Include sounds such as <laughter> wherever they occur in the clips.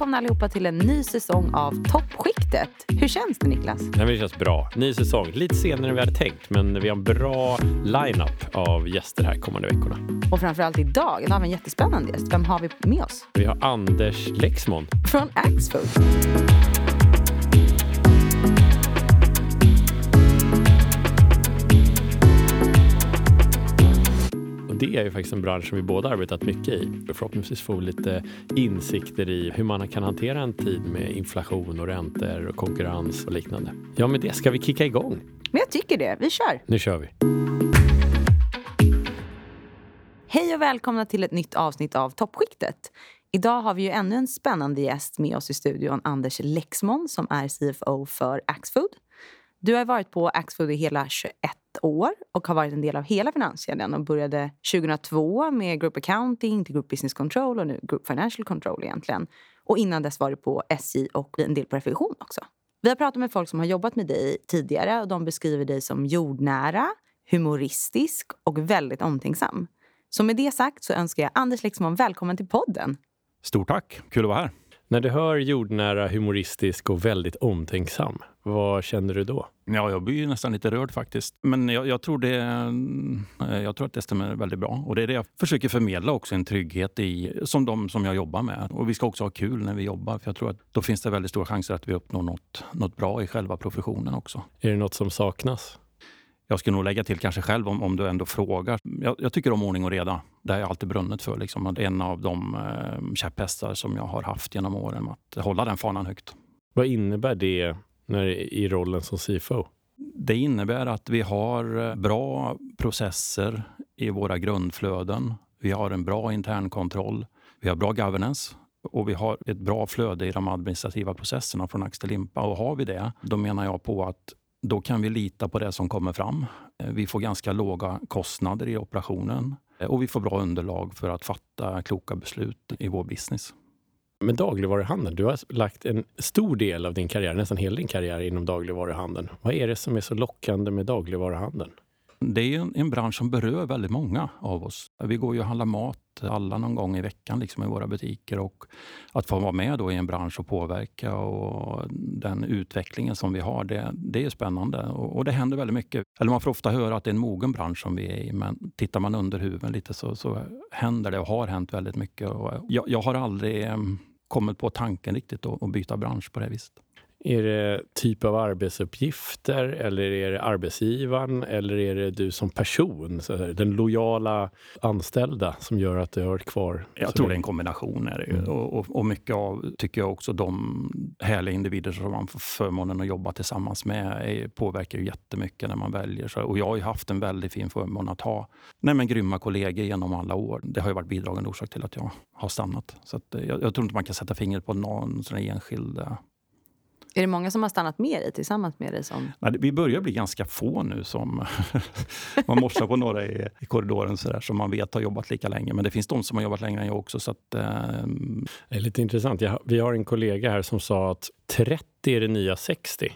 Välkomna allihopa till en ny säsong av Toppskiktet. Hur känns det Niklas? Nej, det känns bra. Ny säsong. Lite senare än vi hade tänkt, men vi har en bra line-up av gäster här kommande veckorna. Och framförallt idag, idag har vi en jättespännande gäst. Vem har vi med oss? Vi har Anders Lexmon. Från Axfood. Det är ju faktiskt en bransch som vi båda arbetat mycket i. Förhoppningsvis får vi lite insikter i hur man kan hantera en tid med inflation och räntor och konkurrens och liknande. Ja, med det ska vi kicka igång. Men jag tycker det. Vi kör. Nu kör vi. Hej och välkomna till ett nytt avsnitt av Toppskiktet. Idag har vi ju ännu en spännande gäst med oss i studion, Anders Lexmon som är CFO för Axfood. Du har varit på Axfood i hela 21 år och har varit en del av hela finanskedjan och började 2002 med Group Accounting till Group Business Control och nu Group Financial Control egentligen. Och innan dess var du på SJ och en del på revision också. Vi har pratat med folk som har jobbat med dig tidigare och de beskriver dig som jordnära, humoristisk och väldigt omtänksam. Så med det sagt så önskar jag Anders Lexmon välkommen till podden. Stort tack, kul att vara här. När du hör jordnära, humoristisk och väldigt omtänksam, vad känner du då? Ja, jag blir ju nästan lite rörd faktiskt. Men jag, jag, tror det, eh, jag tror att det stämmer väldigt bra. Och det är det jag försöker förmedla också, en trygghet i, som de som jag jobbar med. Och vi ska också ha kul när vi jobbar, för jag tror att då finns det väldigt stora chanser att vi uppnår något, något bra i själva professionen också. Är det något som saknas? Jag skulle nog lägga till kanske själv om, om du ändå frågar. Jag, jag tycker om ordning och reda. Det har jag alltid brunnit för. Liksom. En av de eh, käpphästar som jag har haft genom åren. Att hålla den fanan högt. Vad innebär det när, i rollen som CFO? Det innebär att vi har eh, bra processer i våra grundflöden. Vi har en bra internkontroll. Vi har bra governance och vi har ett bra flöde i de administrativa processerna från ax till limpa. Och har vi det, då menar jag på att då kan vi lita på det som kommer fram. Eh, vi får ganska låga kostnader i operationen eh, och vi får bra underlag för att fatta kloka beslut i vår business. Med dagligvaruhandeln, du har lagt en stor del av din karriär, nästan hela din karriär inom dagligvaruhandeln. Vad är det som är så lockande med dagligvaruhandeln? Det är en, en bransch som berör väldigt många av oss. Vi går ju och handlar mat alla någon gång i veckan liksom i våra butiker. Och att få vara med då i en bransch och påverka och den utvecklingen som vi har, det, det är spännande. Och, och, det händer väldigt mycket. Eller man får ofta höra att det är en mogen bransch som vi är i, men tittar man under huven lite så, så händer det och har hänt väldigt mycket. Och jag, jag har aldrig eh, kommit på tanken riktigt att byta bransch på det viset. Är det typ av arbetsuppgifter eller är det arbetsgivaren eller är det du som person? den lojala anställda som gör att du har varit kvar? Jag tror det är en kombination. Är det mm. och, och, och, mycket av, tycker jag också, de härliga individer som man får förmånen att jobba tillsammans med är, påverkar ju jättemycket när man väljer. Så, och jag har ju haft en väldigt fin förmån att ha nej, men grymma kollegor genom alla år. Det har ju varit bidragande orsak till att jag har stannat. Så att, eh, jag, jag tror inte man kan sätta fingret på någon sån enskild är det många som har stannat med dig tillsammans med dig? Som... Nej, vi börjar bli ganska få nu som <laughs> man morsar på några i, i korridoren så där, som man vet har jobbat lika länge. Men det finns de som har jobbat längre än jag också. Så att, eh... Det är lite intressant. Jag, vi har en kollega här som sa att 30 är det nya 60.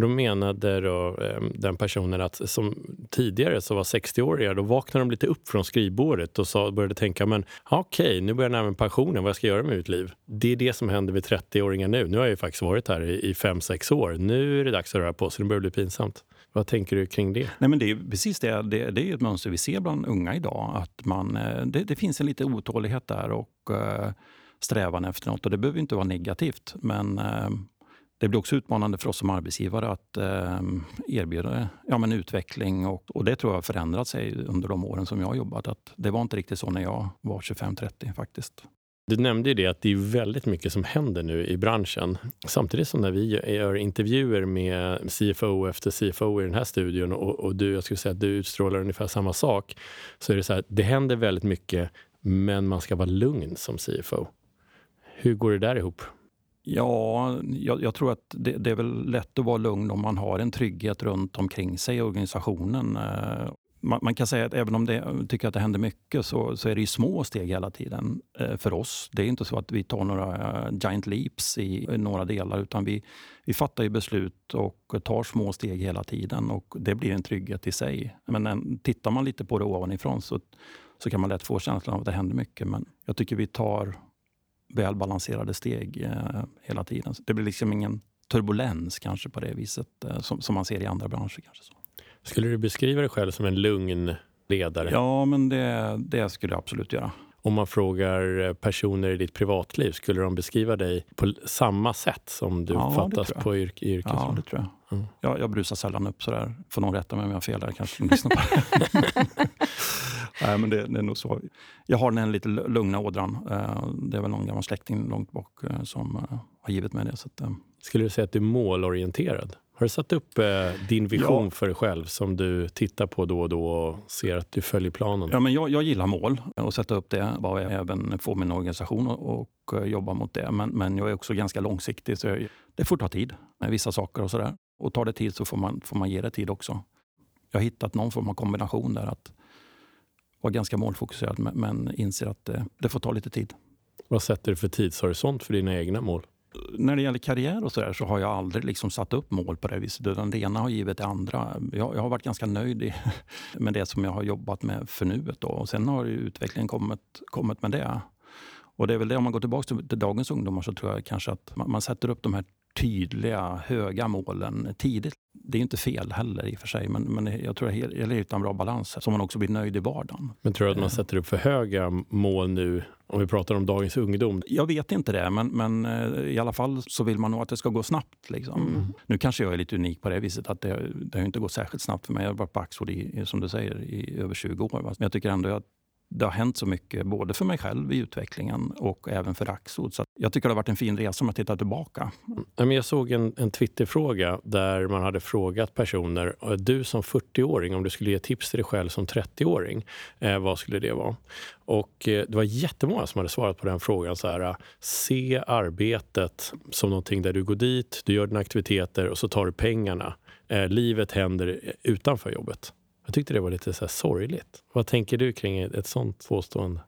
Och då menade då, eh, den personen att som tidigare så var 60-åringar, då vaknade de lite upp från skrivbordet och sa, började tänka, men okej, okay, nu börjar jag närma mig pensionen, vad jag ska göra med mitt liv. Det är det som händer vid 30-åringar nu. Nu har jag ju faktiskt varit här i 5-6 år. Nu är det dags att röra på sig, Det börjar bli pinsamt. Vad tänker du kring det? Nej, men det är precis det. Det, det är ett mönster vi ser bland unga idag. Att man, eh, det, det finns en lite otålighet där och eh, strävan efter något. Och det behöver inte vara negativt, men eh, det blir också utmanande för oss som arbetsgivare att eh, erbjuda ja, men utveckling. Och, och det tror jag har förändrat sig under de åren som jag har jobbat. Att det var inte riktigt så när jag var 25-30 faktiskt. Du nämnde ju det att det är väldigt mycket som händer nu i branschen. Samtidigt som när vi gör intervjuer med CFO efter CFO i den här studion och, och du, jag skulle säga att du utstrålar ungefär samma sak. Så är det så här, det händer väldigt mycket men man ska vara lugn som CFO. Hur går det där ihop? Ja, jag, jag tror att det, det, är väl lätt att vara lugn om man har en trygghet runt omkring sig i organisationen. Eh, man, man, kan säga att även om det tycker att det händer mycket så, så är det små steg hela tiden eh, för oss. Det är inte så att vi tar några eh, giant leaps i, i några delar utan vi, vi fattar ju beslut och tar små steg hela tiden och det blir en trygghet i sig. Men en, tittar man lite på det ovanifrån så, så kan man lätt få känslan av att det händer mycket. Men jag tycker vi tar välbalanserade steg eh, hela tiden. Så det blir liksom ingen turbulens kanske på det viset eh, som, som man ser i andra branscher. Kanske så. Skulle du beskriva dig själv som en lugn ledare? Ja, men det, det skulle jag absolut göra. Om man frågar eh, personer i ditt privatliv, skulle de beskriva dig på samma sätt som du Ja, jag. på yrk, yrkesroll? Ja, det tror jag. Mm. Jag, jag brusar sällan upp sådär. Får någon rätta mig om jag har fel där kanske. lyssnar på det. <laughs> Nej, men det, det är nog så. Jag har den lite lugna ådran. Eh, Det är väl någon gammal släkting långt bak eh, som eh, har givit mig det. Så att, eh, Skulle du säga att du är målorienterad? Har du satt upp eh, din vision Ja. för dig själv som du tittar på då och då och ser att du följer planen? Ja, men jag, jag gillar mål och sätta upp det. Bara även få min organisation och, och eh, jobba mot det. Men, men jag är också ganska långsiktig. Så jag, det får ta tid med vissa saker och sådär. Och tar det tid så får man, får man ge det tid också. Jag har hittat någon form av kombination där. Att vara ganska målfokuserad men, inser att det, det får ta lite tid. Vad sätter du för tidshorisont för dina egna mål? När det gäller karriär och så, där, så har jag aldrig liksom satt upp mål på det viset. Utan det ena har givit det andra. Jag, jag har varit ganska nöjd i, <laughs> med det som jag har jobbat med för nuet. Då. Och sen har ju utvecklingen kommit, kommit med det. Och det är väl det, om man går tillbaka till, till dagens ungdomar så tror jag kanske att man, man sätter upp de här tydliga, höga målen tidigt. Det är inte fel heller i och för sig, men, men jag tror att det hitta en bra balans så man också blir nöjd i vardagen. Men tror du att man Eh. sätter upp för höga mål nu? Om vi pratar om dagens ungdom. Jag vet inte det, men, men eh, i alla fall så vill man nog att det ska gå snabbt. Liksom. Mm. Nu kanske jag är lite unik på det viset att det, det har inte gått särskilt snabbt för mig. Jag har varit på Axfood i, i, som du säger, i över 20 år. va. Men jag tycker ändå att det har hänt så mycket, både för mig själv i utvecklingen och även för Axfood. Så jag tycker det har varit en fin resa om jag tittar tillbaka. Jag såg en, en Twitterfråga där man hade frågat personer, du som 40-åring, om du skulle ge tips till dig själv som 30-åring, eh, vad skulle det vara? Och eh, det var jättemånga som hade svarat på den frågan så här, se arbetet som någonting där du går dit, du gör dina aktiviteter och så tar du pengarna. Eh, livet händer utanför jobbet. Jag tyckte det var lite så här sorgligt. Vad tänker du kring ett, sånt påstående?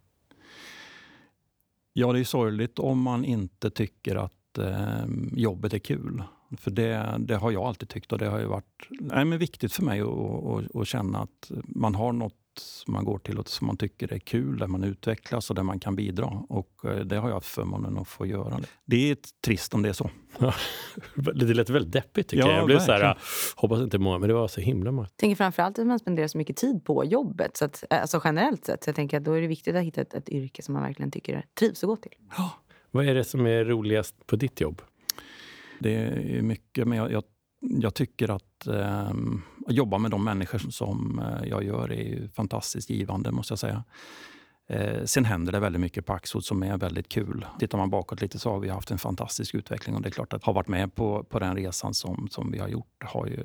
Ja, det är sorgligt om man inte tycker att eh, jobbet är kul. För det, det har jag alltid tyckt och det har ju varit nej, men viktigt för mig att, att, att känna att man har något som man går till och som man tycker är kul, där man utvecklas och där man kan bidra. Och eh, det har jag haft förmånen att få göra. Det är trist om det är så. <laughs> Det lät väldigt deppigt tycker Ja, jag. Jag blev så här, verkligen. hoppas inte många, men det var så himla många. Jag tänker framförallt att man spenderar så mycket tid på jobbet. Så att, alltså generellt sett. Så jag tänker att då är det viktigt att hitta ett, ett yrke som man verkligen tycker trivs att gå till. Vad är det som är roligast på ditt jobb? Det är mycket, men jag, jag, jag tycker att eh, att jobba med de människor som eh, jag gör är fantastiskt givande, måste jag säga. Eh, sen händer det väldigt mycket på Axfood som är väldigt kul. Tittar man bakåt lite så har vi haft en fantastisk utveckling och det är klart att ha varit med på, på den resan som, som vi har gjort har ju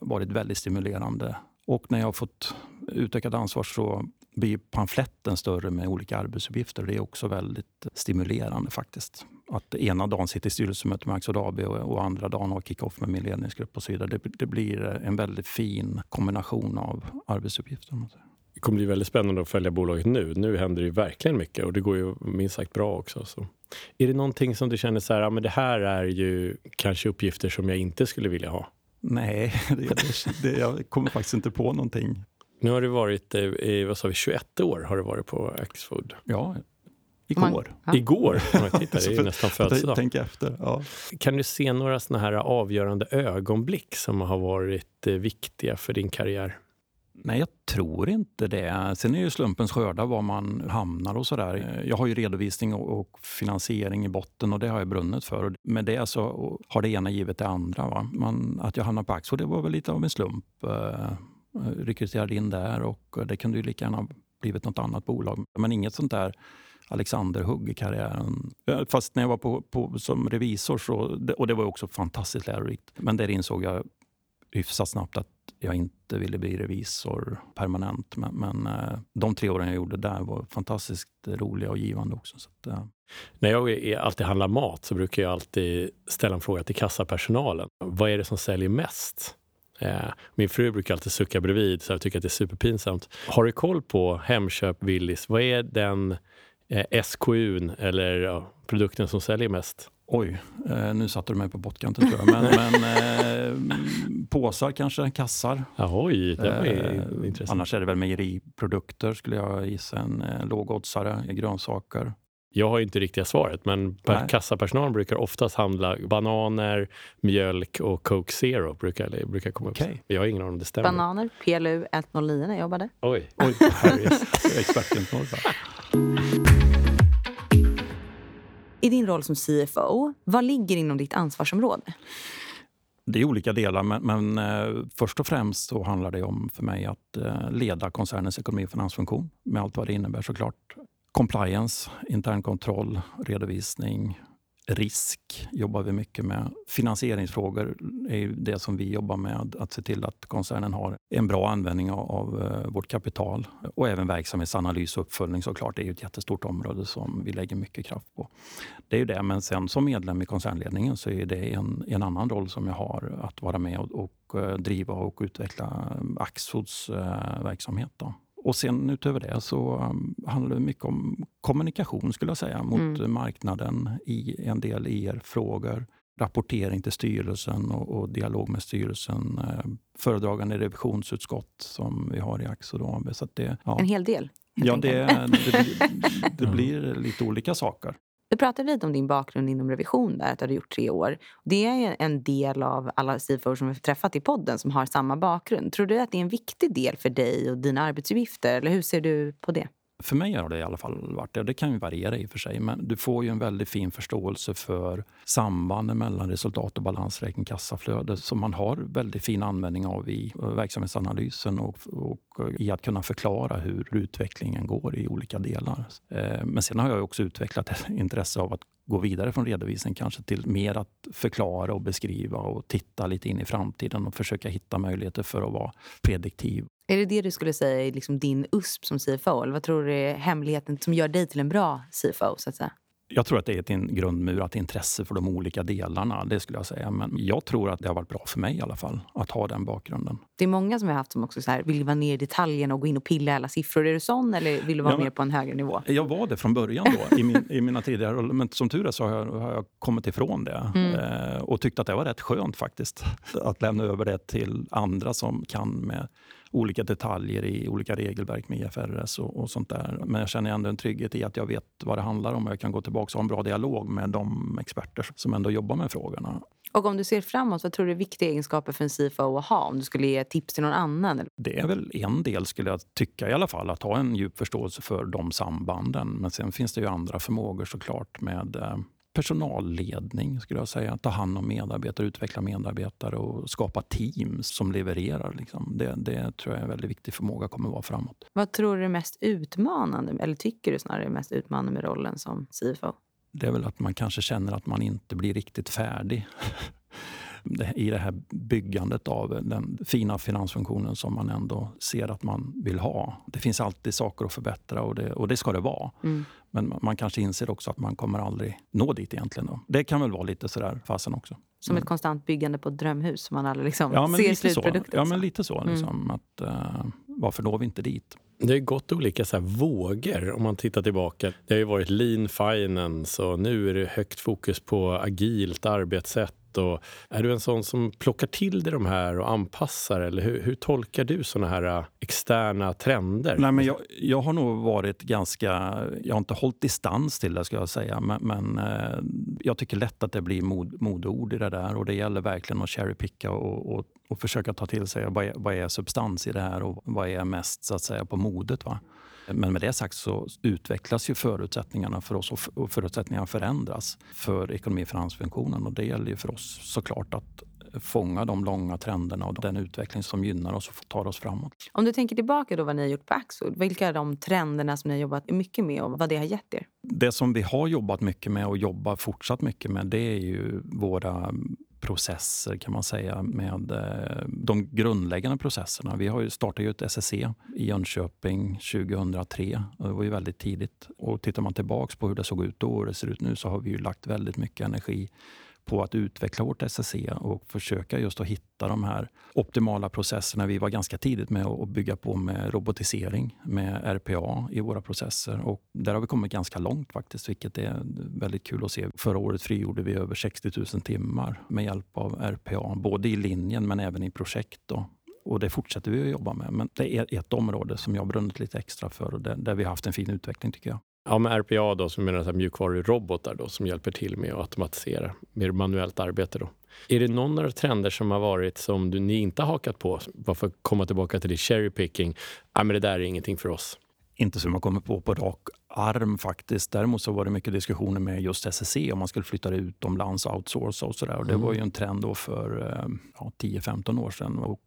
varit väldigt stimulerande. Och när jag har fått utökat ansvar så blir pamfletten större med olika arbetsuppgifter. Det är också väldigt stimulerande faktiskt. Att ena dagen sitta i styrelsemöte med Axfood AB och, och andra dagen ha kick-off med min ledningsgrupp och så vidare. Det, det blir en väldigt fin kombination av arbetsuppgifter. Det kommer bli väldigt spännande att följa bolaget nu. Nu händer det verkligen mycket och det går ju minst sagt bra också. Så. Är det någonting som du känner så här, ja, men det här är ju kanske uppgifter som jag inte skulle vilja ha? Nej, <laughs> det, det, det, jag kommer faktiskt inte på någonting. Nu har det varit, eh, i, vad sa vi, 21 år har det varit på Axfood. Ja, Man- igår. Ja. Igår, om jag tittar, det är ju <laughs> nästan födelsedag. Tänk efter. Ja. Kan du se några såna här avgörande ögonblick som har varit eh, viktiga för din karriär? Nej, jag tror inte det. Sen är ju slumpens skördar var man hamnar och sådär. Jag har ju redovisning och, finansiering i botten och det har jag brunnit för. Och med det så har det ena givet det andra. Va? Man, att jag hamnade på Axfood, det var väl lite av en slump. Rekryterade in där och eh, det kunde ju lika gärna ha blivit något annat bolag. Men inget sånt där Alexander-hugg i karriären. Fast när jag var på, på, som revisor, så, och det var också fantastiskt lärorikt. Men där insåg jag hyfsat snabbt att jag inte ville bli revisor permanent. Men, men eh, de tre åren jag gjorde där var fantastiskt roliga och givande också. Så att, ja. När jag alltid handlar mat så brukar jag alltid ställa en fråga till kassapersonalen. Vad är det som säljer mest? Eh, Min fru brukar alltid sucka bredvid så jag tycker att det är superpinsamt. Har du koll på Hemköp, Willys? Vad är den eh, SKUn eller ja, produkten som säljer mest? oj, eh, nu satte du mig på bottkanten tror jag. Men, <laughs> men eh, påsar kanske, kassar. Oj, det var Eh, intressant. Annars är det väl mejeriprodukter skulle jag gissa. En eh, lågoddsare, grönsaker. Jag har inte riktiga svaret, men Nej. kassapersonalen brukar oftast handla bananer, mjölk och Coke Zero. Brukar, brukar komma upp. Okej. Jag har ingen aning om det stämmer. Bananer, PLU 109 när jag jobbade. Oj. Oj, <laughs> herregud. Expertinformation. I din roll som CFO, vad ligger inom ditt ansvarsområde? Det är olika delar, men, men eh, först och främst så handlar det om för mig att eh, leda koncernens ekonomi och finansfunktion med allt vad det innebär såklart. Compliance, internkontroll, redovisning, risk jobbar vi mycket med. Finansieringsfrågor är det som vi jobbar med. Att se till att koncernen har en bra användning av, av eh, vårt kapital. Och även verksamhetsanalys och uppföljning såklart. Det är ett jättestort område som vi lägger mycket kraft på. Det är ju det. Men sen som medlem i koncernledningen så är det en, en annan roll som jag har. Att vara med och, och eh, driva och utveckla Axfoods eh, verksamhet. Då. Och sen utöver det så um, handlar det mycket om kommunikation skulle jag säga mot Mm. marknaden i en del IR-frågor. Rapportering till styrelsen och, och dialog med styrelsen. Eh, föredragande revisionsutskott som vi har i Axo AB. Så det, ja, En hel del. ja, det, det, blir, <laughs> det blir lite olika saker. Du pratade lite om din bakgrund inom revision där, att du hade gjort tre år. Det är en del av alla CFO som vi har träffat i podden som har samma bakgrund. Tror du att det är en viktig del för dig och dina arbetsuppgifter? Eller hur ser du på det? För mig har det i alla fall varit det. Det kan ju variera i och för sig, men du får ju en väldigt fin förståelse för sambanden mellan resultat och balansräkning, kassaflöde som man har väldigt fin användning av i eh, verksamhetsanalysen och, och eh, i att kunna förklara hur utvecklingen går i olika delar. Eh, men sen har jag också utvecklat ett <laughs> intresse av att gå vidare från redovisning kanske till mer att förklara och beskriva och titta lite in i framtiden och försöka hitta möjligheter för att vara prediktiv är det det du skulle säga är liksom din USP som CFO? Eller vad tror du är hemligheten som gör dig till en bra CFO? Så att säga? Jag tror att det är ett grundmurat intresse för de olika delarna. Det skulle jag säga. Men jag tror att det har varit bra för mig i alla fall att ha den bakgrunden. Det är många som jag har haft som också så här, vill vara ner i detaljen och gå in och pilla alla siffror. Är du sån eller vill du vara Ja, mer på en högre nivå? Jag var det från början då, i, min, i mina tidigare roller. Men som tur är så har jag, har jag kommit ifrån det. Mm. Eh, och tyckte att det var rätt skönt faktiskt. Att lämna över det till andra som kan med olika detaljer i olika regelverk med IFRS och, och sånt där. Men jag känner ändå en trygghet i att jag vet vad det handlar om och jag kan gå tillbaka och ha en bra dialog med de experter som ändå jobbar med frågorna. Och om du ser framåt, vad tror du är viktiga egenskaper för en CFO att ha? Om du skulle ge tips till någon annan? Det är väl en del, skulle jag tycka i alla fall, att ha en djup förståelse för de sambanden. Men sen finns det ju andra förmågor såklart med eh, personalledning, skulle jag säga. Ta hand om medarbetare, utveckla medarbetare och skapa teams som levererar. Liksom. Det, det tror jag är en väldigt viktig förmåga kommer vara framåt. Vad tror du är mest utmanande, eller tycker du snarare är mest utmanande med rollen som CFO? Det är väl att man kanske känner att man inte blir riktigt färdig <laughs> i det här byggandet av den fina finansfunktionen som man ändå ser att man vill ha. Det finns alltid saker att förbättra och det, och det ska det vara. Mm. Men man kanske inser också att man kommer aldrig nå dit egentligen. Då. Det kan väl vara lite sådär fasen också. Som ett konstant byggande på ett drömhus som man aldrig liksom Ja, men ser slutprodukten. Ja, men lite så. Liksom, att, eh, varför når vi inte dit? Det har gått olika så här vågor om man tittar tillbaka. Det har ju varit lean finance och nu är det högt fokus på agilt arbetssätt. Och är du en sån som plockar till dig de här och anpassar? Eller hur, hur tolkar du såna här äh, externa trender? Nej, men jag, jag har nog varit ganska... Jag har inte hållit distans till det, ska jag säga. Men, men äh, jag tycker lätt att det blir mod, modeord i det där. Och Det gäller verkligen att cherrypicka och, och, och försöka ta till sig vad är, vad är substans i det här och vad är mest så att säga på modet. Va? Men med det sagt så utvecklas ju förutsättningarna för oss och förutsättningarna förändras för ekonomi och finansfunktionen. Och det gäller ju för oss såklart att fånga de långa trenderna och den utveckling som gynnar oss och tar oss framåt. Om du tänker tillbaka då vad ni har gjort på Axfood, vilka är de trenderna som ni har jobbat mycket med och vad det har gett er? Det som vi har jobbat mycket med och jobbar fortsatt mycket med det är ju våra processer kan man säga med eh, de grundläggande processerna. Vi har ju startat ju ett SSC i Jönköping 2003. och Det var ju väldigt tidigt. Och tittar man tillbaks på hur det såg ut då och hur det ser ut nu så har vi ju lagt väldigt mycket energi på att utveckla vårt SSC och försöka just att hitta de här optimala processerna. Vi var ganska tidigt med att bygga på med robotisering, med RPA i våra processer. Och där har vi kommit ganska långt faktiskt, vilket är väldigt kul att se. Förra året frigjorde vi över 60 000 timmar med hjälp av RPA, både i linjen men även i projekt. Då. Och det fortsätter vi att jobba med. Men det är ett område som jag brunnit lite extra för och där, där vi har haft en fin utveckling tycker jag. Ja, med RPA då, som menar mjukvarurobotar då, som hjälper till med att automatisera mer manuellt arbete. Då. Är det någon av trender som har varit som du, ni inte har hakat på? Bara för att komma tillbaka till det cherry picking. Ja, men det där är ingenting för oss. Inte som jag kommer på på rak arm faktiskt. Däremot så var det mycket diskussioner med just SSC om man skulle flytta det utomlands, outsourca och sådär. Och det mm. var ju en trend då för eh, ja, 10-15 år sedan. Och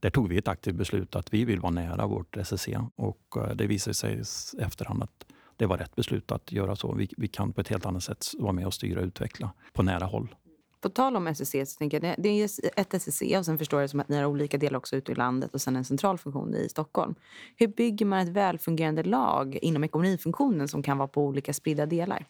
där tog vi ett aktivt beslut att vi vill vara nära vårt SSC och eh, det visade sig efterhand att det var rätt beslut att göra så. Vi, vi kan på ett helt annat sätt vara med och styra och utveckla på nära håll. På tal om SSC, så tänker jag, det är ett SSC och sen förstår jag som att ni har olika delar också ute i landet och sen en central funktion i Stockholm. Hur bygger man ett välfungerande lag inom ekonomifunktionen som kan vara på olika spridda delar?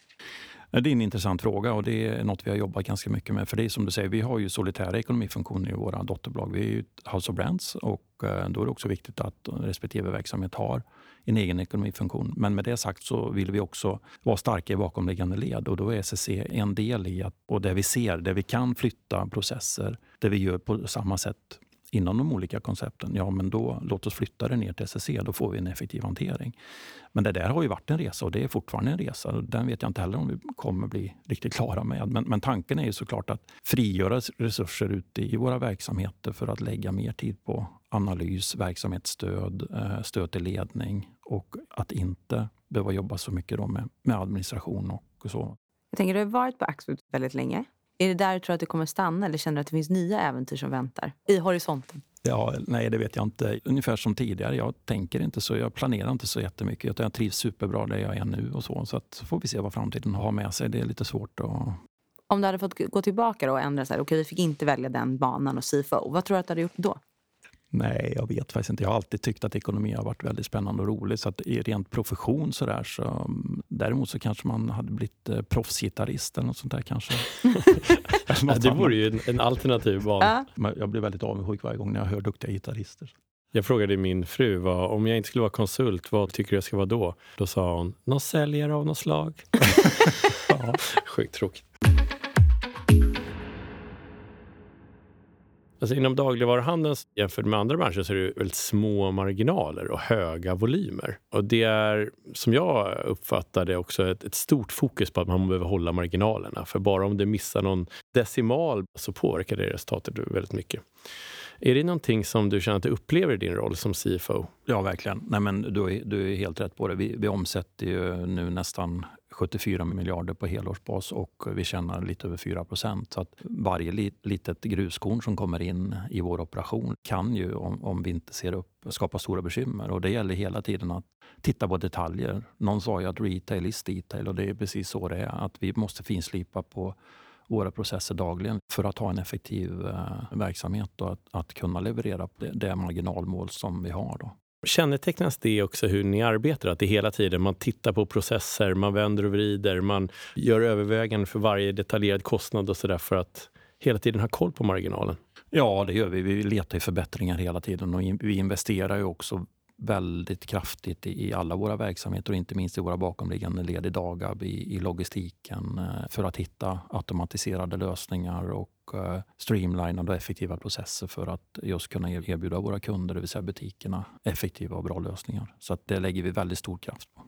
Det är en intressant fråga och det är något vi har jobbat ganska mycket med. För det är som du säger, vi har ju solitära ekonomifunktioner i våra dotterbolag. Vi är ju House of Brands och eh, då är det också viktigt att respektive verksamhet har en egen ekonomifunktion. Men med det sagt så vill vi också vara starka i bakomliggande led och då är SSC en del i att, och där vi ser, där vi kan flytta processer, där vi gör på samma sätt inom de olika koncepten, ja men då låt oss flytta det ner till SSC. Då får vi en effektiv hantering. Men det där har ju varit en resa och det är fortfarande en resa. Den vet jag inte heller om vi kommer bli riktigt klara med. Men, men tanken är ju såklart att frigöra resurser ute i våra verksamheter för att lägga mer tid på analys, verksamhetsstöd, eh, stöd till ledning och att inte behöva jobba så mycket då med, med administration och så. Jag tänker, du har varit på Axfood väldigt länge. Är det där du tror att det kommer stanna eller känner du att det finns nya äventyr som väntar i horisonten? Ja, nej, det vet jag inte. Ungefär som tidigare. Jag tänker inte så. Jag planerar inte så jättemycket. Utan jag trivs superbra där jag är nu. och Så Så att, får vi se vad framtiden har med sig. Det är lite svårt att... Om du hade fått gå tillbaka och ändra så här, okej, vi fick inte välja den banan och CFO. Vad tror du att du hade gjort då? Nej, jag vet faktiskt inte. Jag har alltid tyckt att ekonomi har varit väldigt spännande och roligt. Så att i rent profession så där så... Däremot så kanske man hade blivit eh, proffsgitarrist eller något sånt där kanske. <laughs> ja, det vore ju en, en alternativ bana. Ja. Jag blir väldigt avundsjuk varje gång när jag hör duktiga gitarrister. Jag frågade min fru, vad, om jag inte skulle vara konsult, vad tycker du jag ska vara då? Då sa hon, någon säljare av något slag. <laughs> ja, sjukt tråkigt. Alltså inom dagligvaruhandeln jämfört med andra branscher så är det väldigt små marginaler och höga volymer. Och det är, som jag uppfattar det, också ett, ett, stort fokus på att man behöver hålla marginalerna. För bara om du missar någon decimal så påverkar det resultatet väldigt mycket. Är det någonting som du känner att du upplever i din roll som CFO? Ja, verkligen. Nej, men du, är, du är helt rätt på det. Vi, vi omsätter ju nu nästan 74 miljarder på helårsbas och vi tjänar lite över 4 procent. Så att varje litet gruskorn som kommer in i vår operation kan ju, om, om vi inte ser upp, skapa stora bekymmer. Och det gäller hela tiden att titta på detaljer. Någon sa ju att retail is detail och det är precis så det är. Att vi måste finslipa på våra processer dagligen för att ha en effektiv eh, verksamhet och att, att kunna leverera det, det marginalmål som vi har. Då. Kännetecknas det också hur ni arbetar? Att det hela tiden man tittar på processer, man vänder och vrider, man gör överväganden för varje detaljerad kostnad och sådär för att hela tiden ha koll på marginalen? Ja, det gör vi. Vi letar ju förbättringar hela tiden och vi investerar ju också väldigt kraftigt i alla våra verksamheter och inte minst i våra bakomliggande led i Dagab, i, i logistiken eh, för att hitta automatiserade lösningar och Eh, streamlinade och effektiva processer för att just kunna erbjuda våra kunder, det vill säga butikerna, effektiva och bra lösningar. Så att det lägger vi väldigt stor kraft på.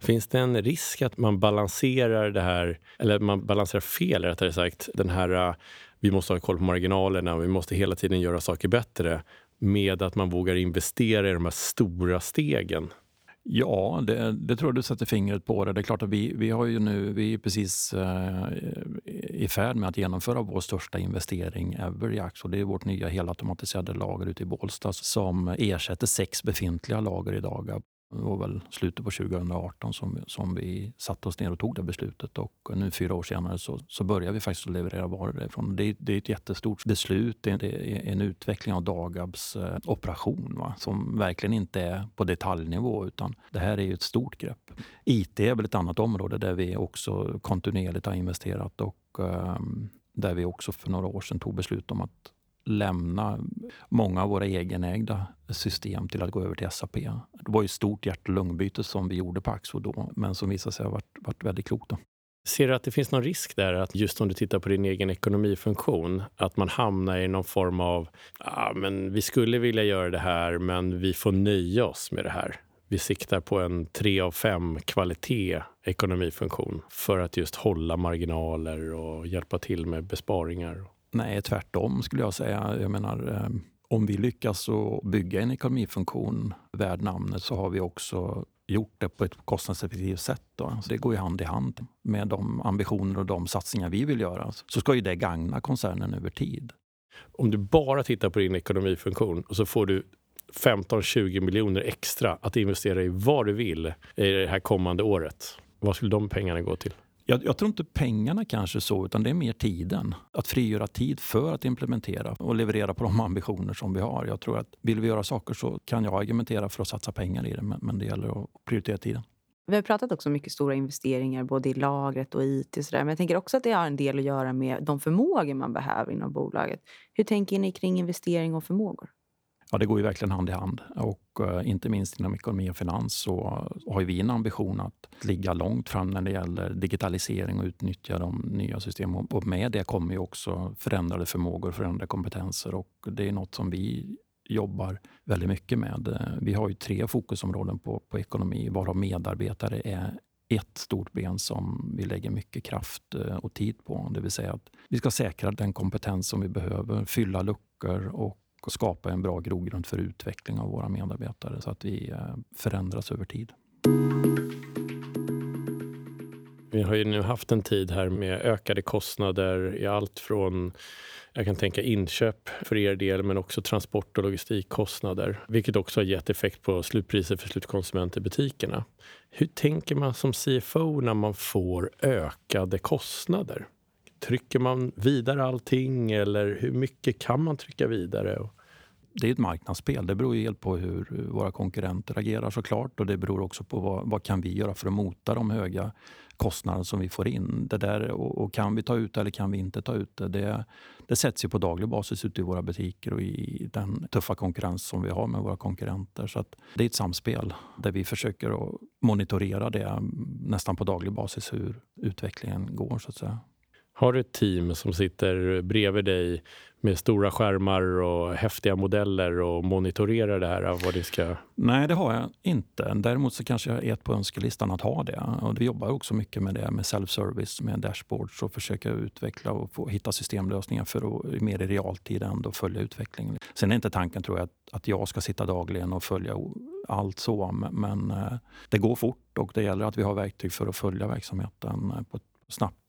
Finns det en risk att man balanserar det här, eller man balanserar fel rättare sagt, den här eh, vi måste ha koll på marginalerna, vi måste hela tiden göra saker bättre med att man vågar investera i de här stora stegen? Ja, det, det, tror jag du sätter fingret på. Det, det är klart att vi, vi har ju nu, vi är precis eh, i färd med att genomföra vår största investering ever i Axo. Det är vårt nya helautomatiserade lager ute i Bålsta som ersätter sex befintliga lager idag. Det var väl slutet på 2018 som, som vi satte oss ner och tog det beslutet. Och nu fyra år senare så, så börjar vi faktiskt leverera varor därifrån. Det, det är ett jättestort beslut. Det är en utveckling av Dagabs eh, operation va? som verkligen inte är på detaljnivå utan det här är ju ett stort grepp. IT är väl ett annat område där vi också kontinuerligt har investerat och eh, där vi också för några år sedan tog beslut om att lämna många av våra egenägda system till att gå över till SAP. Det var ju ett stort hjärt och lungbyte som vi gjorde på Axo då, men som visade sig ha varit, varit väldigt klokt. Då. Ser du att det finns någon risk där, att just om du tittar på din egen ekonomifunktion, att man hamnar i någon form av, ah, men vi skulle vilja göra det här, men vi får nöja oss med det här. vi siktar på en 3 av 5 kvalitet ekonomifunktion för att just hålla marginaler och hjälpa till med besparingar? Nej, tvärtom skulle jag säga. Jag menar, eh, om vi lyckas bygga en ekonomifunktion värd namnet så har vi också gjort det på ett kostnadseffektivt sätt. Då. Så det går ju hand i hand med de ambitioner och de satsningar vi vill göra. Så ska ju det gagna koncernen över tid. Om du bara tittar på din ekonomifunktion och så får du 15-20 miljoner extra att investera i vad du vill i det här kommande året. Vad skulle de pengarna gå till? Jag, jag, tror inte pengarna kanske så, utan det är mer tiden. Att frigöra tid för att implementera och leverera på de <laughs> ambitioner som vi har. Jag tror att vill vi göra saker så kan jag argumentera för att satsa pengar i det, men, men det gäller att prioritera tiden. Vi har pratat också om mycket stora investeringar både i lagret och IT. Och så där. Men jag tänker också att det har en del att göra med de förmågor man behöver inom bolaget. Hur tänker ni kring investering och förmågor? Ja, det går ju verkligen hand i hand. Och eh, inte minst inom ekonomi och finans så har vi en ambition att ligga långt fram när det gäller digitalisering och utnyttja de nya systemen. Och med det kommer ju också förändrade förmågor, förändrade kompetenser och det är något som vi jobbar väldigt mycket med. Vi har ju tre fokusområden på, på ekonomi varav medarbetare är ett stort ben som vi lägger mycket kraft eh, och tid på. Det vill säga att vi ska säkra den kompetens som vi behöver, fylla luckor och och skapa en bra grogrund för utveckling av våra medarbetare så att vi eh, förändras över tid. Vi har ju nu haft en tid här med ökade kostnader i allt från jag kan tänka inköp för er del, men också transport och logistikkostnader, vilket också har gett effekt på slutpriser för slutkonsument i butikerna. Hur tänker man som CFO när man får ökade kostnader? Trycker man vidare allting eller hur mycket kan man trycka vidare? Det är ett marknadsspel. Det beror helt på hur våra konkurrenter agerar såklart och det beror också på vad, vad kan vi göra för att mota de höga kostnader som vi får in. Det där, och, och, kan vi ta ut det eller kan vi inte ta ut det? det? Det sätts ju på daglig basis ute i våra butiker och i den tuffa konkurrens som vi har med våra konkurrenter. Så det är ett samspel där vi försöker att monitorera det nästan på daglig basis hur utvecklingen går. så att säga. Har du ett team som sitter bredvid dig med stora skärmar och häftiga modeller och monitorerar det här? Vad det ska... Nej, det har jag inte. Däremot så kanske jag är ett på önskelistan att ha det. Och vi jobbar också mycket med det, med self-service, med dashboards och försöka utveckla och få, hitta systemlösningar för att mer i realtid ändå följa utvecklingen. Sen är inte tanken tror jag att, att jag ska sitta dagligen och följa allt så, men men det går fort och det gäller att vi har verktyg för att följa verksamheten eh, på ett snabbt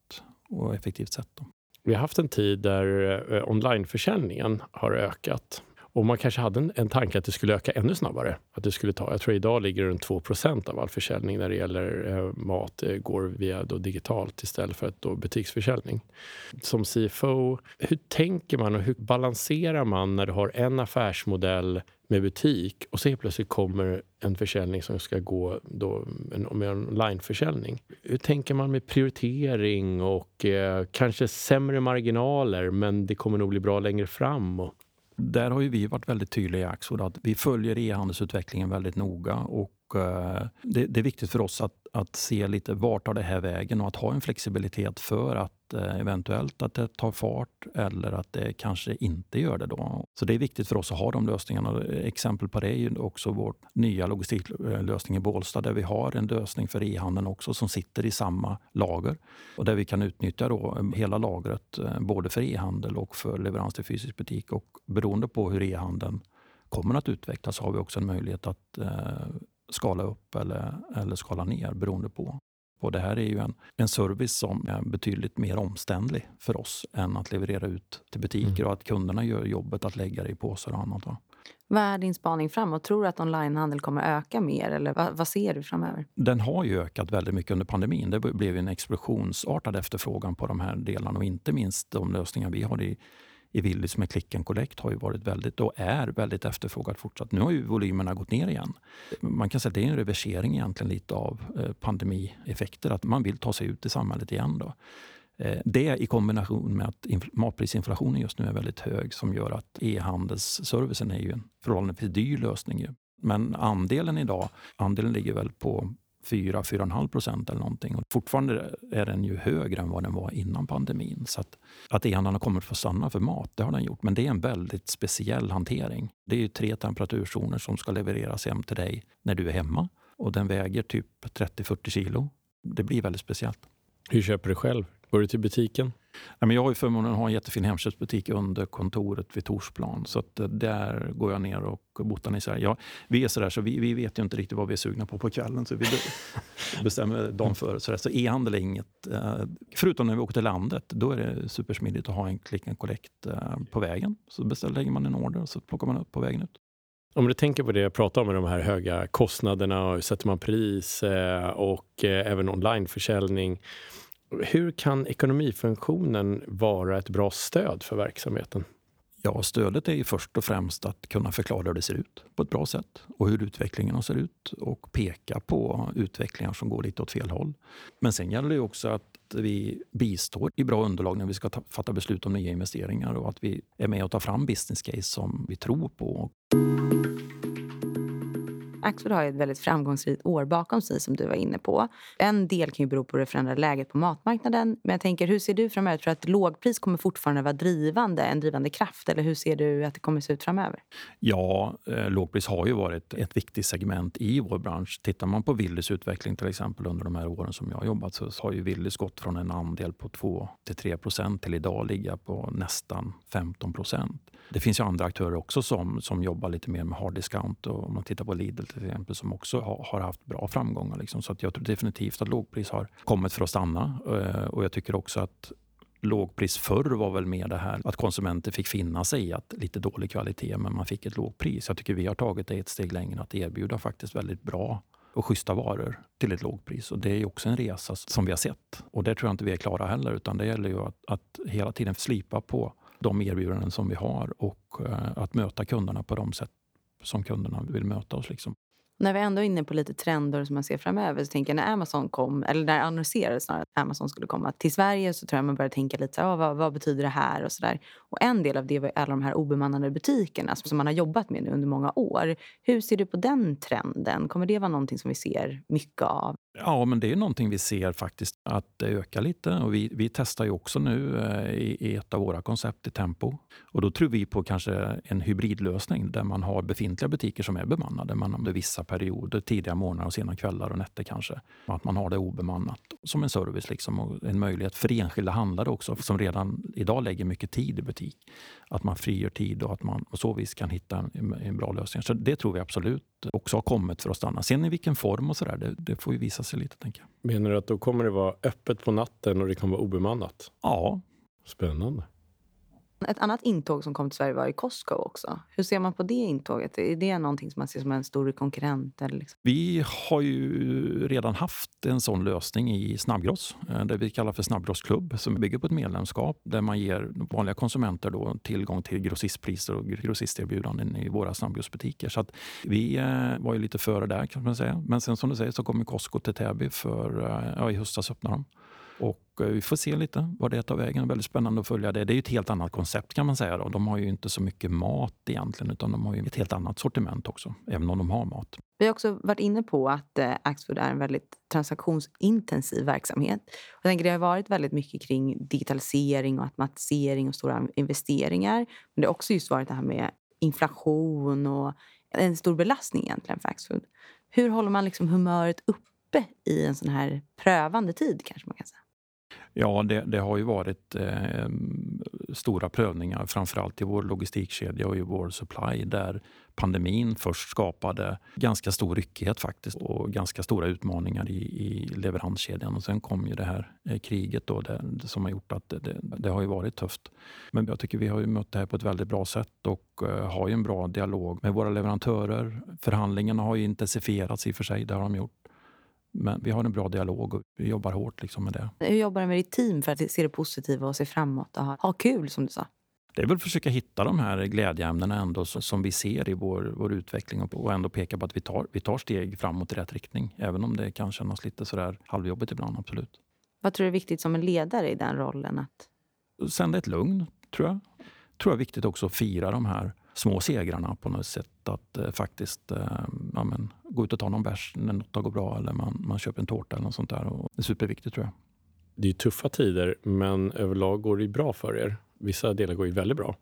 och effektivt sätt. Då. Vi har haft en tid där eh, onlineförsäljningen har ökat. Och man kanske hade en, en tanke att det skulle öka ännu snabbare. Att det skulle ta, jag tror idag ligger det runt 2 av all försäljning när det gäller eh, mat eh, går via då digitalt istället för att då butiksförsäljning. Som CFO, hur tänker man och hur balanserar man när du har en affärsmodell med butik och så helt plötsligt kommer en försäljning som ska gå då med onlineförsäljning. Hur tänker man med prioritering och eh, kanske sämre marginaler men det kommer nog bli bra längre fram? Och... Där har ju vi varit väldigt tydliga i Axfood att vi följer e-handelsutvecklingen väldigt noga och eh, det, det, är viktigt för oss att, att se lite vart tar det här vägen och att ha en flexibilitet för att Eh, eventuellt att det tar fart eller att det kanske inte gör det. då. Så det är viktigt för oss att ha de lösningarna. Exempel på det är ju också vår nya logistiklösning i Bålsta där vi har en lösning för e-handeln också som sitter i samma lager och där vi kan utnyttja då eh, hela lagret eh, både för e-handel och för leverans till fysisk butik. Och beroende på hur e-handeln kommer att utvecklas har vi också en möjlighet att skala upp eller, eller skala ner beroende på. Och det här är ju en, en service som är betydligt mer omständlig för oss än att leverera ut till butiker mm. och att kunderna gör jobbet att lägga det i påsar och annat. Va? Vad är din spaning framåt? Tror du att onlinehandel kommer öka mer? Eller vad, vad, ser du framöver? Den har ju ökat väldigt mycket under pandemin. Det blev en explosionsartad efterfrågan på de här delarna och inte minst de lösningar vi har i i Willys med Click and Collect har ju varit väldigt och är väldigt efterfrågat fortsatt. Nu har ju volymerna gått ner igen. Man kan säga att det är en reversering egentligen lite av eh, pandemieffekter, att man vill ta sig ut i samhället igen. Då. Eh, det i kombination med att matprisinflationen just nu är väldigt hög som gör att e-handelsservicen är ju en förhållandevis dyr lösning. Men andelen idag, andelen ligger väl på 4-4,5 procent eller någonting. Och fortfarande är den ju högre än vad den var innan pandemin. Så att, att e-handeln har kommit för att stanna för mat, det har den gjort. Men det är en väldigt speciell hantering. Det är ju tre temperaturzoner som ska levereras hem till dig när du är hemma. Och den väger typ 30-40 kilo. Det blir väldigt speciellt. Hur köper du själv? Går du till butiken? jag har ju förmånen att ha en jättefin Hemköpsbutik under kontoret vid Torsplan. Så att eh, där går jag ner och botaniserar. Ja, vi är sådär så vi, vi vet ju inte riktigt vad vi är sugna på på kvällen. Så vi <laughs> bestämmer dagen före. Så, så e-handel är inget... Eh, förutom när vi åker till landet. Då är det supersmidigt att ha en click and collect eh, på vägen. Så beställer, lägger man en order och så plockar man upp på vägen ut. Om du tänker på det jag pratade om med de här höga kostnaderna och sätter man pris och även onlineförsäljning. Hur kan ekonomifunktionen vara ett bra stöd för verksamheten? Ja, stödet är ju först och främst att kunna förklara hur det ser ut på ett bra sätt och hur utvecklingen ser ut och peka på utvecklingar som går lite åt fel håll. Men sen gäller det också att vi bistår i bra underlag när vi ska ta, fatta beslut om nya investeringar och att vi är med och tar fram business case som vi tror på. Axfood har ett väldigt framgångsrikt år bakom sig som du var inne på. En del kan ju bero på det förändrade läget på matmarknaden. Men jag tänker, hur ser du framöver? Tror du att lågpris kommer fortfarande vara drivande, en drivande kraft? Eller hur ser du att det kommer se ut framöver? Ja, eh, lågpris har ju varit ett viktigt segment i vår bransch. Tittar man på Willys utveckling till exempel under de här åren som jag har jobbat så har ju Willys gått från en andel på 2 till 3 procent till idag ligga på nästan 15 procent. Det finns ju andra aktörer också som, som jobbar lite mer med hard discount. Och om man tittar på Lidl till exempel som också har, haft bra framgångar. Liksom. Så att jag tror definitivt att lågpris har kommit för att stanna. Eh, och jag tycker också att lågpris förr var väl mer det här att konsumenter fick finna sig i att lite dålig kvalitet men man fick ett lågpris. Jag tycker vi har tagit det ett steg längre att erbjuda faktiskt väldigt bra och schyssta varor till ett lågpris. Och det är också en resa som vi har sett. Och det tror jag inte vi är klara heller utan det gäller ju att, att hela tiden slipa på de erbjudanden som vi har och eh, att möta kunderna på de sätt som kunderna vill möta oss. Liksom. När vi ändå är inne på lite trender som man ser framöver så tänker jag när Amazon kom, eller när annonserades snarare att Amazon skulle komma till Sverige så tror jag man började tänka lite så ah, vad, vad betyder det här och sådär. Och en del av det var alla de här obemannade butikerna som man har jobbat med nu under många år. Hur ser du på den trenden? Kommer det vara någonting som vi ser mycket av? Ja, men det är någonting vi ser faktiskt att det ökar lite. Och vi, vi testar ju också nu eh, i, i, ett av våra koncept i Tempo. Och då tror vi på kanske en hybridlösning där man har befintliga butiker som är bemannade. Man under vissa perioder, tidiga morgnar och sena kvällar och nätter kanske. Att man har det obemannat som en service liksom, och en möjlighet för enskilda handlare också som redan idag lägger mycket tid i butik. Att man frigör tid och att man på så vis kan hitta en, en bra lösning. Så det tror vi absolut också har kommit för att stanna. Sen i vilken form och sådär, det, det får ju visa sig lite. Tänker jag. Menar du att då kommer det vara öppet på natten och det kommer vara obemannat? Ja. Spännande. Ett annat intåg som kom till Sverige var i Costco också. Hur ser man på det intåget? Är det någonting som man ser som en stor konkurrent? Eller liksom? Vi har ju redan haft en sån lösning i Snabbgross, eh, det vi kallar för Snabbgrossklubb, som bygger på ett medlemskap där man ger vanliga konsumenter då tillgång till grossistpriser och grossisterbjudanden i våra snabbgrossbutiker. Så att vi eh, var ju lite före där kan man säga. Men sen som du säger så kommer Costco till Täby för, eh, ja, i höstas öppnar de. Och eh, vi får se lite vad det tar vägen. Väldigt spännande att följa det. Det är ett helt annat koncept kan man säga. Då. De har ju inte så mycket mat egentligen utan de har ju ett helt annat sortiment också, även om de har mat. Vi har också varit inne på att eh, Axfood är en väldigt transaktionsintensiv verksamhet. Jag tänker det har varit väldigt mycket kring digitalisering och automatisering och stora investeringar. Men det har också just varit det här med inflation och en stor belastning egentligen för Axfood. Hur håller man liksom humöret uppe i en sån här prövande tid kanske man kan säga? Ja, det, det, har ju varit eh, stora prövningar, framförallt i vår logistikkedja och i vår supply, där pandemin först skapade ganska stor ryckighet faktiskt och ganska stora utmaningar i, i leveranskedjan. Och sen kom ju det här eh, kriget då, det, som har gjort att det, det, har ju varit tufft. Men jag tycker vi har ju mött det här på ett väldigt bra sätt och eh, har ju en bra dialog med våra leverantörer. Förhandlingarna har ju intensifierats i och för sig, det har de gjort. Men vi har en bra dialog och vi jobbar hårt liksom med det. Hur jobbar du med ditt team för att se det positiva och se framåt och ha, ha kul som du sa? Det är väl att försöka hitta de här glädjeämnena ändå som vi ser i vår, vår utveckling och ändå peka på att vi tar, vi tar steg framåt i rätt riktning. Även om det kan kännas lite sådär halvjobbigt ibland, absolut. Vad tror du är viktigt som en ledare i den rollen? Att... Sända ett lugn, tror jag. tror jag är viktigt också att fira de här små segrarna på något sätt. Att eh, faktiskt eh, ja, men, gå ut och ta någon bärs när något har gått bra eller man, man köper en tårta eller något sånt där. Och det är superviktigt tror jag. Det är tuffa tider, men överlag går det bra för er. Vissa delar går ju väldigt bra.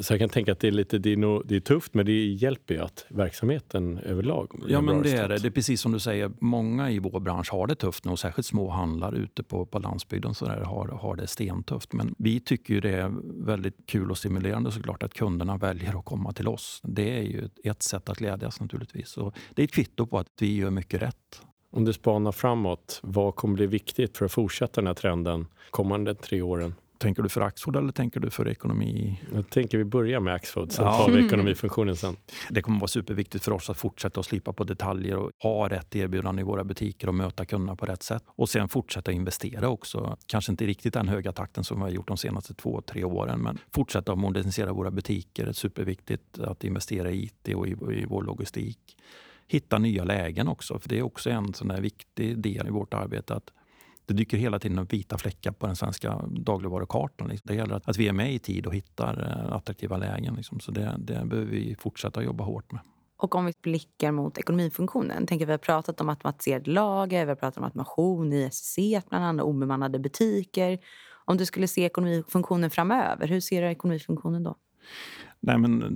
Så jag kan tänka att det är, lite, det är, nog, det är tufft, men det hjälper ju att verksamheten överlag Ja, men det är det. Det är precis som du säger. Många i vår bransch har det tufft nu, särskilt små handlare ute på, på landsbygden så där, har, har det stentufft. Men vi tycker ju det är väldigt kul och stimulerande såklart att kunderna väljer att komma till oss. Det är ju ett sätt att glädjas naturligtvis. Och det är ett kvitto på att vi gör mycket rätt. Om du spanar framåt, vad kommer bli viktigt för att fortsätta den här trenden kommande tre åren? Tänker du för Axfood eller tänker du för ekonomi? Jag tänker vi börjar med Axfood, sen ja. tar vi ekonomifunktionen sen. Det kommer vara superviktigt för oss att fortsätta att slipa på detaljer och ha rätt erbjudande i våra butiker och möta kunderna på rätt sätt. Och sen fortsätta investera också. Kanske inte riktigt den höga takten som vi har gjort de senaste två, tre åren, men fortsätta att modernisera våra butiker. Det är superviktigt att investera i IT och i, i vår logistik. Hitta nya lägen också, för det är också en sån där viktig del i vårt arbete. att det dyker hela tiden upp vita fläckar på den svenska dagligvarukartan. Liksom. Det gäller att vi är med i tid och hittar eh, attraktiva lägen. Liksom. Så det, det behöver vi fortsätta jobba hårt med. Och om vi blickar mot ekonomifunktionen. Tänker vi har pratat om automatiserade lager, vi har pratat om automation i SEC, bland annat obemannade butiker. Om du skulle se ekonomifunktionen framöver, hur ser du ekonomifunktionen då? Nej, men eh,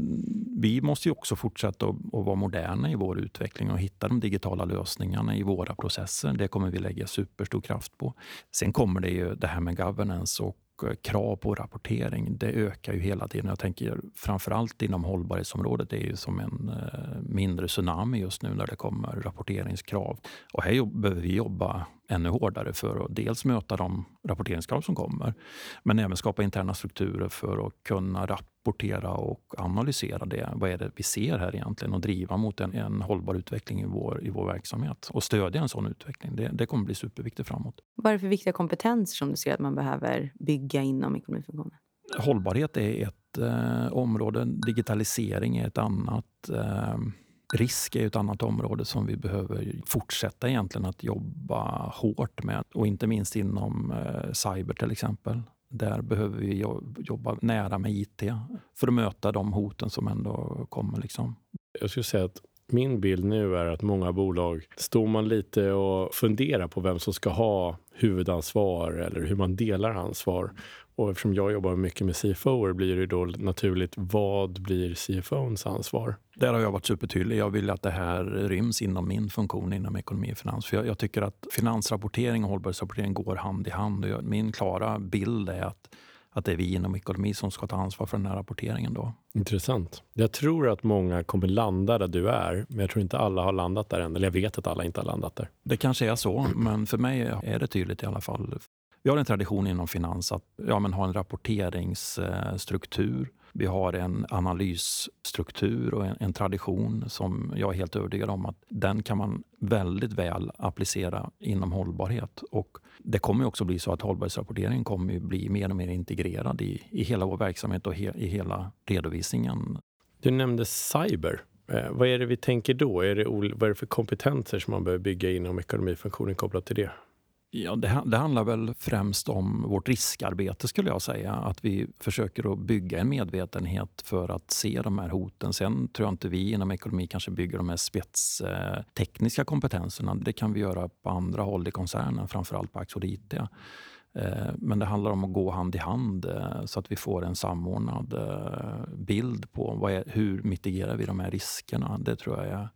vi måste ju också fortsätta att, att vara moderna i vår utveckling och hitta de digitala lösningarna i våra processer. Det kommer vi lägga superstor kraft på. Sen kommer det ju det här med governance och eh, krav på rapportering, det ökar ju hela tiden. Jag tänker framförallt inom hållbarhetsområdet, det är ju som en eh, mindre tsunami just nu när det kommer rapporteringskrav. Och här behöver vi jobba ännu hårdare för att dels möta de rapporteringskrav som kommer, men även skapa interna strukturer för att kunna rapportera och analysera det. Vad är det vi ser här egentligen och driva mot en, en hållbar utveckling i vår, i vår verksamhet och stödja en sån utveckling. Det, det kommer bli superviktigt framåt. Vad är det för viktiga kompetenser som du ser att man behöver bygga inom ekonomifunktionen? Hållbarhet är ett eh, område, digitalisering är ett annat. Eh, Risk är ett annat område som vi behöver fortsätta egentligen att jobba hårt med. Och inte minst inom eh, cyber till exempel. Där behöver vi jobba nära med IT för att möta de hoten som ändå kommer. Liksom. Jag skulle säga att min bild nu är att många bolag står man lite och funderar på vem som ska ha huvudansvar eller hur man delar ansvar. Och eftersom jag jobbar mycket med CFO blir det då naturligt, vad blir CFOns ansvar? Där har jag varit supertydlig. Jag vill att det här ryms inom min funktion inom ekonomi och finans. För jag, jag tycker att finansrapportering och hållbarhetsrapportering går hand i hand. Min klara bild är att att det är vi inom ekonomi som ska ta ansvar för den här rapporteringen. Då. Intressant. Jag tror att många kommer landa där du är, men jag tror inte alla har landat där än. Eller jag vet att alla inte har landat där. Det kanske är så, men för mig är det tydligt i alla fall. Vi har en tradition inom finans att ja, men ha en rapporteringsstruktur. Vi har en analysstruktur och en, en, tradition som jag är helt övertygad om att den kan man väldigt väl applicera inom hållbarhet. Och det kommer också bli så att hållbarhetsrapporteringen kommer bli mer och mer integrerad i, i hela vår verksamhet och he, i hela redovisningen. Du nämnde cyber. Eh, vad är det vi tänker då? Är det, vad är det för kompetenser som man behöver bygga inom ekonomifunktionen kopplat till det? Ja, det, det, handlar väl främst om vårt riskarbete skulle jag säga. Att vi försöker att bygga en medvetenhet för att se de här hoten. Sen tror jag inte vi inom ekonomi kanske bygger de här spetstekniska kompetenserna. Det kan vi göra på andra håll i koncernen, framförallt på Axfood IT. Eh, men det handlar om att gå hand i hand eh, så att vi får en samordnad eh, bild på är, hur mitigerar vi de här riskerna. Det tror jag är,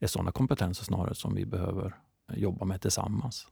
är sådana kompetenser snarare som vi behöver eh, jobba med tillsammans.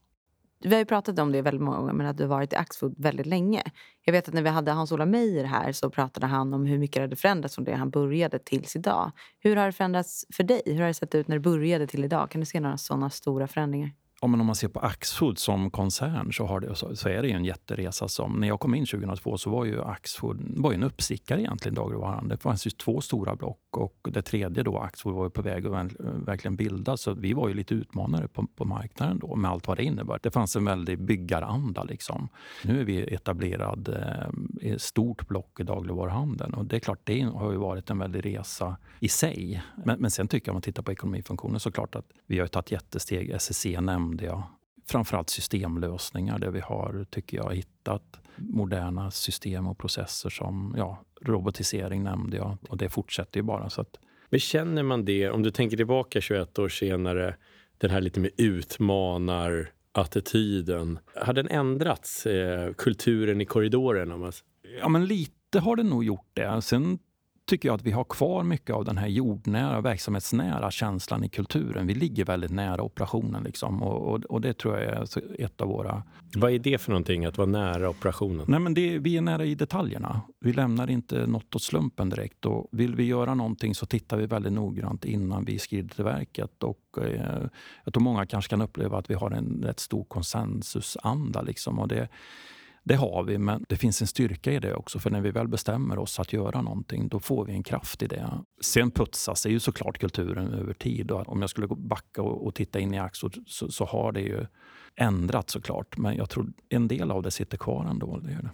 Vi har ju pratat om det väldigt många gånger, men att du har varit i Axfood väldigt länge. Jag vet att när vi hade Hans-Ola Meijer här så pratade han om hur mycket det hade förändrats från det han började tills idag. Hur har det förändrats för dig? Hur har det sett ut när du började till idag? Kan du se några sådana stora förändringar? Ja, men om man ser på Axfood som koncern så, har det, så, så, är det en jätteresa. Som, när jag kom in 2002 så var ju Axfood var ju en uppstickare egentligen dagligvaran. Det fanns ju två stora block och det tredje då, Axfood, var på väg att verkligen bildas. Så vi var ju lite utmanare på, på marknaden då med allt vad det innebar. Det fanns en väldig byggaranda liksom. Nu är vi etablerad eh, i ett stort block i dagligvaruhandeln och det är klart, det har ju varit en väldig resa i sig. Men, men sen tycker jag om man tittar på ekonomifunktionen så klart att vi har tagit jättesteg. SSC nämnde jag. Framförallt systemlösningar där vi har, tycker jag, hittat moderna system och processer som ja, robotisering nämnde jag och det fortsätter ju bara. Så att... Men känner man det, om du tänker tillbaka 21 år senare, den här lite mer utmanar attityden. Har den ändrats, eh, kulturen i korridoren? Om man... Ja, men lite har det nog gjort det. Sen tycker jag att vi har kvar mycket av den här jordnära, verksamhetsnära känslan i kulturen. Vi ligger väldigt nära operationen liksom. och, och, och, det tror jag är ett av våra... Vad är det för någonting, att vara nära operationen? Nej, men det, vi är nära i detaljerna. Vi lämnar inte något åt slumpen direkt. Och vill vi göra någonting så tittar vi väldigt noggrant innan vi skrider till verket. Och, eh, jag tror många kanske kan uppleva att vi har en rätt stor konsensusanda. Liksom, och det, det har vi, men det finns en styrka i det också. För när vi väl bestämmer oss att göra någonting, då får vi en kraft i det. Sen putsas det ju såklart kulturen över tid. Och om jag skulle backa och, och titta in i Axo så, så, har det ju ändrats såklart. Men jag tror en del av det sitter kvar ändå. Det gör det.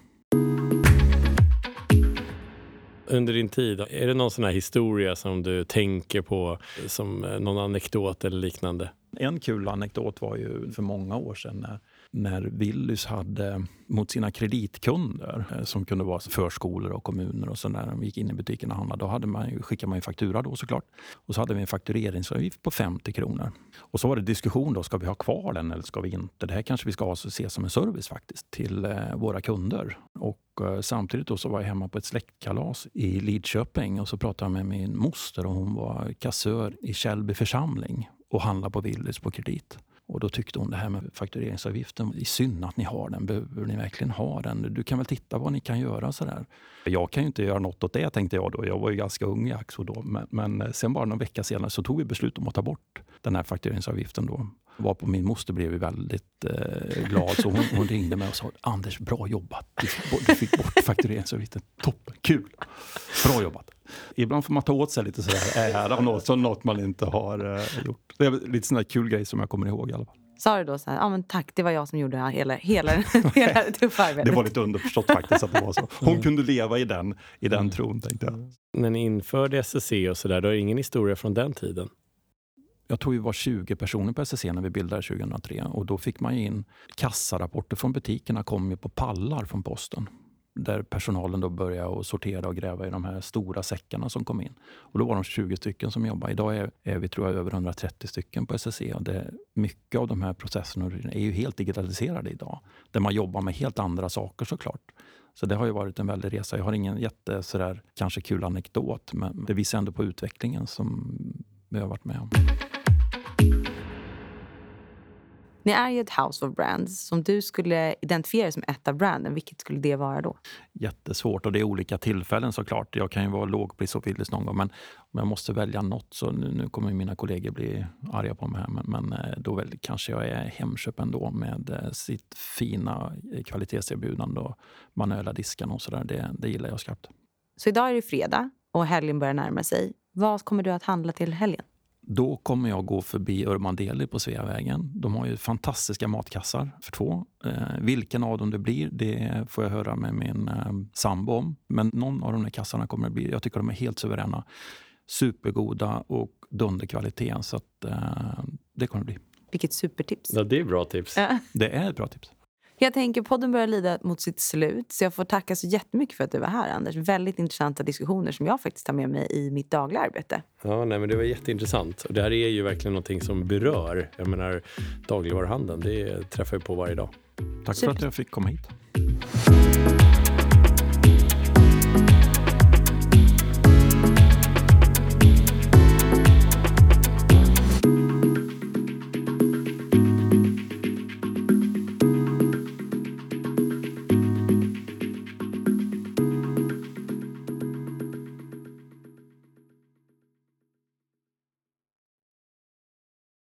Under din tid, är det någon sån här historia som du tänker på som någon anekdot eller liknande? En kul anekdot var ju för många år sedan när när Willys hade mot sina kreditkunder eh, som kunde vara förskolor och kommuner och så när de gick in i butiken och handlade, då hade man skickade man en faktura då såklart. Och så hade vi en faktureringsavgift på 50 kronor. Och så var det diskussion då, ska vi ha kvar den eller ska vi inte? Det här kanske vi ska se som en service faktiskt till eh, våra kunder. Och eh, samtidigt då så var jag hemma på ett släktkalas i Lidköping och så pratade jag med min moster och hon var kassör i Källby församling och handlade på Willys på kredit. Och då tyckte hon det här med faktureringsavgiften, det är synd att ni har den. Behöver ni verkligen ha den? Du kan väl titta vad ni kan göra sådär. Jag kan ju inte göra något åt det tänkte jag då. Jag var ju ganska ung i Axo då. Men, men sen bara någon vecka senare så tog vi beslut om att ta bort den här faktureringsavgiften då. Varpå min moster blev väldigt eh, glad. Så hon, hon, ringde mig och sa Anders, bra jobbat. Du fick, du fick bort faktureringsavgiften. Toppen, kul! Bra jobbat! Ibland får man ta åt sig lite sådär ära av något, så något man inte har eh, gjort. Det är lite sån kul grej som jag kommer ihåg i alla fall. Sa du då så här, ja men tack, det var jag som gjorde hela, hela, hela det tuffa arbetet? Det var lite underförstått faktiskt att det var så. Hon kunde leva i den, i den tron tänkte jag. När ni införde SSC och sådär, då är det ingen historia från den tiden? Jag tror vi var 20 personer på SSC när vi bildade 2003 och då fick man in kassarapporter från butikerna kom ju på pallar från posten där personalen då började sortera och gräva i de här stora säckarna som kom in. Och då var de 20 stycken som jobbade. Idag är, är vi tror jag över 130 stycken på SSC. Och det, mycket av de här processerna är ju helt digitaliserade idag. Där man jobbar med helt andra saker såklart. Så det har ju varit en väldig resa. Jag har ingen jätte sådär, kanske kul anekdot, men det visar ändå på utvecklingen som vi har varit med om. Ni är ju ett house of brands. Om du skulle identifiera som ett av branden, vilket skulle det vara då? Jättesvårt och det är olika tillfällen såklart. Jag kan ju vara lågpris och Willys någon gång men om jag måste välja något så nu, nu kommer mina kollegor bli arga på mig här men, men eh, då väl, kanske jag är Hemköp ändå med eh, sitt fina kvalitetserbjudande och manuella diskarna och sådär. Det, det gillar jag skarpt. Så idag är det fredag och helgen börjar närma sig. Vad kommer du att handla till helgen? Då kommer jag gå förbi Urban Deli på Sveavägen. De har ju fantastiska matkassar för två. Eh, vilken av dem det blir, det får jag höra med min eh, sambo om. Men någon av de här kassarna kommer det bli. Jag tycker de är helt suveräna. Supergoda och dunderkvalitet. Så att, eh, det kommer det bli. Vilket supertips. Ja, det är bra tips. Ja. Det är ett bra tips. Jag tänker podden börjar lida mot sitt slut. Så jag får tacka så jättemycket för att du var här Anders. Väldigt intressanta diskussioner som jag faktiskt tar med mig i mitt dagliga arbete. Ja, nej, men det var jätteintressant. Och det här är ju verkligen någonting som berör. Jag menar dagligvaruhandeln, det träffar jag på varje dag. Tack Super. för att jag fick komma hit.